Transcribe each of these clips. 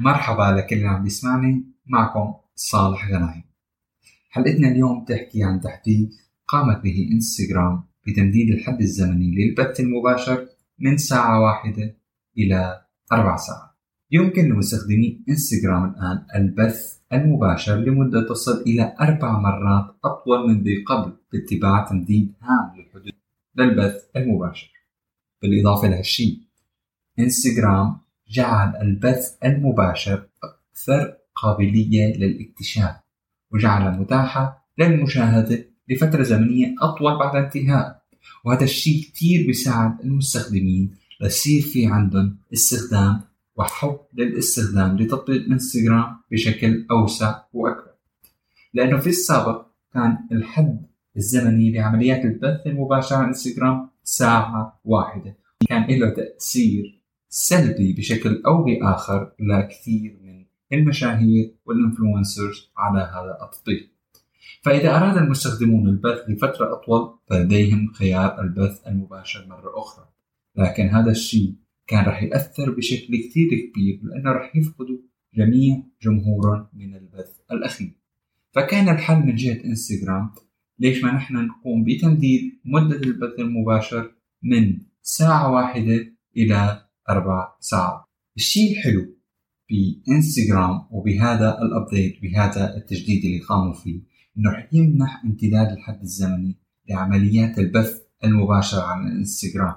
مرحبا لكل اللي عم يسمعني معكم صالح غنايم حلقتنا اليوم تحكي عن تحديث قامت به انستغرام بتمديد الحد الزمني للبث المباشر من ساعة واحدة إلى أربع ساعات. يمكن لمستخدمي انستغرام الآن البث المباشر لمدة تصل إلى أربع مرات أطول من ذي قبل باتباع تمديد هام للحدود للبث المباشر. بالإضافة لهالشيء انستغرام جعل البث المباشر أكثر قابلية للاكتشاف وجعل متاحة للمشاهدة لفترة زمنية أطول بعد انتهاء وهذا الشيء كتير بيساعد المستخدمين ليصير في عندهم استخدام وحب للاستخدام لتطبيق إنستغرام بشكل أوسع وأكبر. لأنه في السابق كان الحد الزمني لعمليات البث المباشر على إنستغرام ساعة واحدة. كان له تأثير سلبي بشكل أو بآخر لكثير من المشاهير والإنفلونسرز على هذا التطبيق. فإذا أراد المستخدمون البث لفترة أطول فلديهم خيار البث المباشر مرة أخرى. لكن هذا الشيء كان رح يأثر بشكل كثير كبير لأنه رح يفقدوا جميع جمهورهم من البث الأخير. فكان الحل من جهة إنستغرام ليش ما نحن نقوم بتمديد مدة البث المباشر من ساعة واحدة إلى أربع ساعات. الشيء الحلو بإنستغرام وبهذا الابديت بهذا التجديد اللي قاموا فيه إنه رح يمنح امتداد الحد الزمني لعمليات البث المباشر على الانستغرام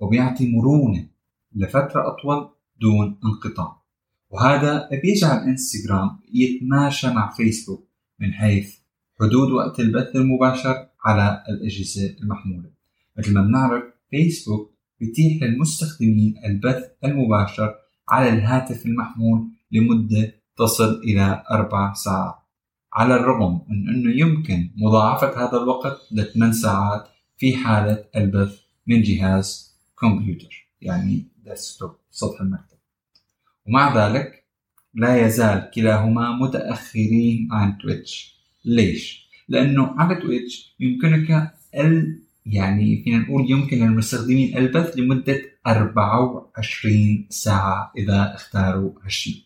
وبيعطي مرونة لفترة أطول دون انقطاع. وهذا بيجعل إنستغرام يتماشى مع فيسبوك من حيث حدود وقت البث المباشر على الأجهزة المحمولة. مثل ما بنعرف فيسبوك بيتيح للمستخدمين البث المباشر على الهاتف المحمول لمدة تصل إلى أربع ساعات. على الرغم من أنه يمكن مضاعفة هذا الوقت لثمان ساعات في حالة البث من جهاز كمبيوتر يعني ديسكتوب سطح المكتب. ومع ذلك لا يزال كلاهما متأخرين عن تويتش. ليش؟ لأنه على تويتش يمكنك ال يعني فينا نقول يمكن للمستخدمين البث لمدة 24 ساعة إذا اختاروا هالشيء.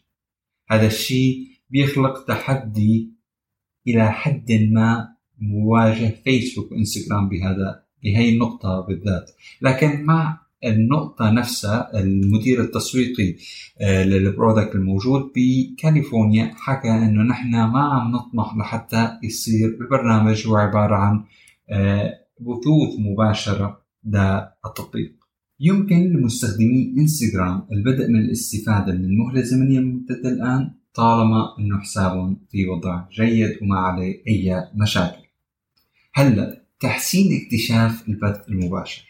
هذا الشيء بيخلق تحدي إلى حد ما مواجه فيسبوك وإنستغرام بهذا بهي النقطة بالذات. لكن مع النقطة نفسها المدير التسويقي آه، للبرودكت الموجود بكاليفورنيا حكى إنه نحن ما عم نطمح لحتى يصير البرنامج هو عبارة عن آه، بثوث مباشرة للتطبيق يمكن لمستخدمي إنستغرام البدء من الاستفادة من المهلة الزمنية الممتدة الآن طالما إنه حسابهم في وضع جيد وما عليه أي مشاكل. هلأ تحسين اكتشاف البث المباشر.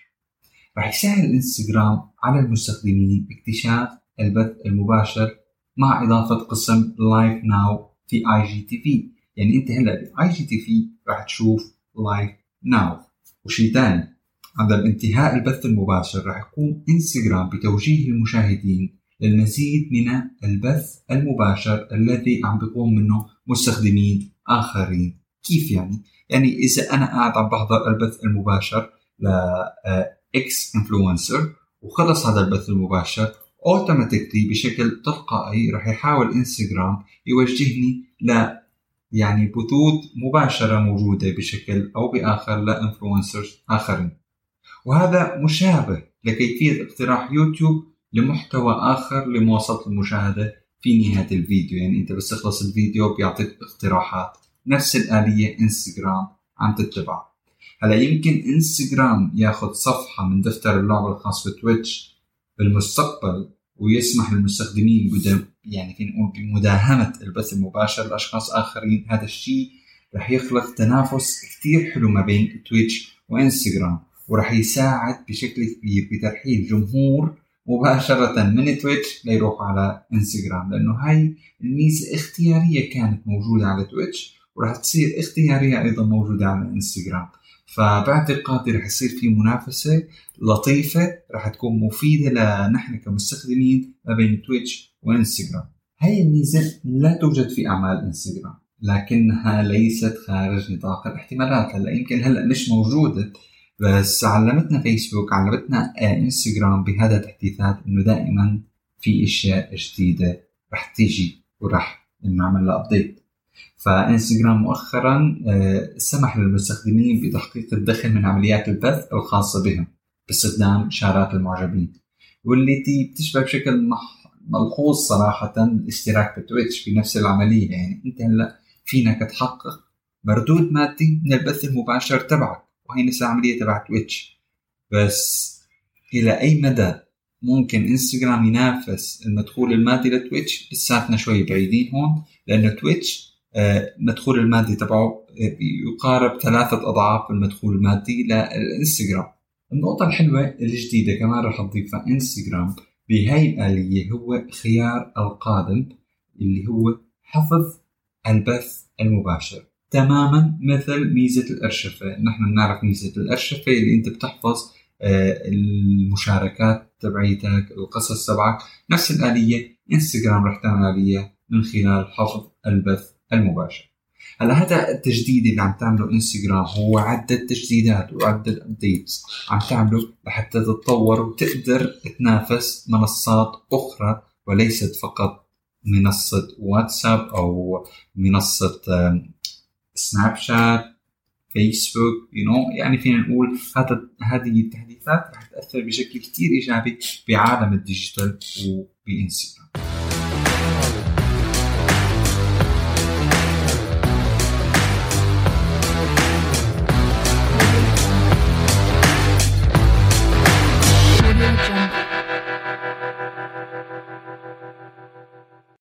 رح يسهل الانستغرام على المستخدمين اكتشاف البث المباشر مع إضافة قسم Live Now في IGTV يعني أنت هلأ ب IGTV رح تشوف Live Now وشيء ثاني عند انتهاء البث المباشر رح يقوم انستغرام بتوجيه المشاهدين للمزيد من البث المباشر الذي عم بيقوم منه مستخدمين آخرين كيف يعني؟ يعني إذا أنا قاعد عم بحضر البث المباشر ل X influencer وخلص هذا البث المباشر automatically بشكل تلقائي رح يحاول انستغرام يوجهني ل يعني بثوث مباشرة موجودة بشكل أو بآخر ل influencers آخرين. وهذا مشابه لكيفية اقتراح يوتيوب لمحتوى آخر لمواصلة المشاهدة في نهاية الفيديو. يعني أنت بس تخلص الفيديو بيعطيك اقتراحات. نفس الآلية إنستغرام عم تتبع. هلا يمكن إنستغرام ياخذ صفحة من دفتر اللعبة الخاص بتويتش بالمستقبل ويسمح للمستخدمين يعني فينا نقول بمداهمة البث المباشر لأشخاص آخرين هذا الشيء رح يخلق تنافس كثير حلو ما بين تويتش وإنستغرام ورح يساعد بشكل كبير بترحيل جمهور مباشرة من تويتش ليروح على إنستغرام لأنه هاي الميزة اختيارية كانت موجودة على تويتش ورح تصير اختيارية أيضا موجودة على إنستغرام. فباعتقادي رح يصير في منافسة لطيفة رح تكون مفيدة لنحن كمستخدمين ما بين تويتش وإنستغرام. هاي الميزة لا توجد في أعمال إنستغرام لكنها ليست خارج نطاق الاحتمالات. هلأ يمكن هلأ مش موجودة بس علمتنا فيسبوك علمتنا إنستغرام بهذا التحديثات إنه دائما في أشياء جديدة رح تيجي ورح نعمل لها update فإنستغرام مؤخرا آه، سمح للمستخدمين بتحقيق الدخل من عمليات البث الخاصة بهم باستخدام إشارات المعجبين والتي بتشبه بشكل ملحوظ صراحة الاشتراك بتويتش بنفس العملية يعني أنت هلأ فينك تحقق مردود مادي من البث المباشر تبعك وهي نفس العملية تبع تويتش بس إلى أي مدى ممكن إنستغرام ينافس المدخول المادي لتويتش لساتنا شوي بعيدين هون لأنه تويتش المدخول آه، المادي تبعه آه، يقارب ثلاثة أضعاف المدخول المادي للإنستغرام. النقطة الحلوة الجديدة كمان رح أضيفها إنستغرام. بهاي الآلية هو خيار القادم اللي هو حفظ البث المباشر. تماما مثل ميزة الأرشفة. نحن بنعرف ميزة الأرشفة اللي أنت بتحفظ آه، المشاركات تبعيتك القصص تبعك. نفس الآلية إنستغرام رح تعمل آلية من خلال حفظ البث المباشر. هلا هذا التجديد اللي عم تعمله انستغرام هو عدة تجديدات وعدة updates عم تعمله لحتى تتطور وتقدر تنافس منصات أخرى وليست فقط منصة واتساب أو منصة سناب شات فيسبوك you know يعني فينا نقول هذا هذه التحديثات رح تأثر بشكل كثير إيجابي بعالم ال digital وبإنستغرام.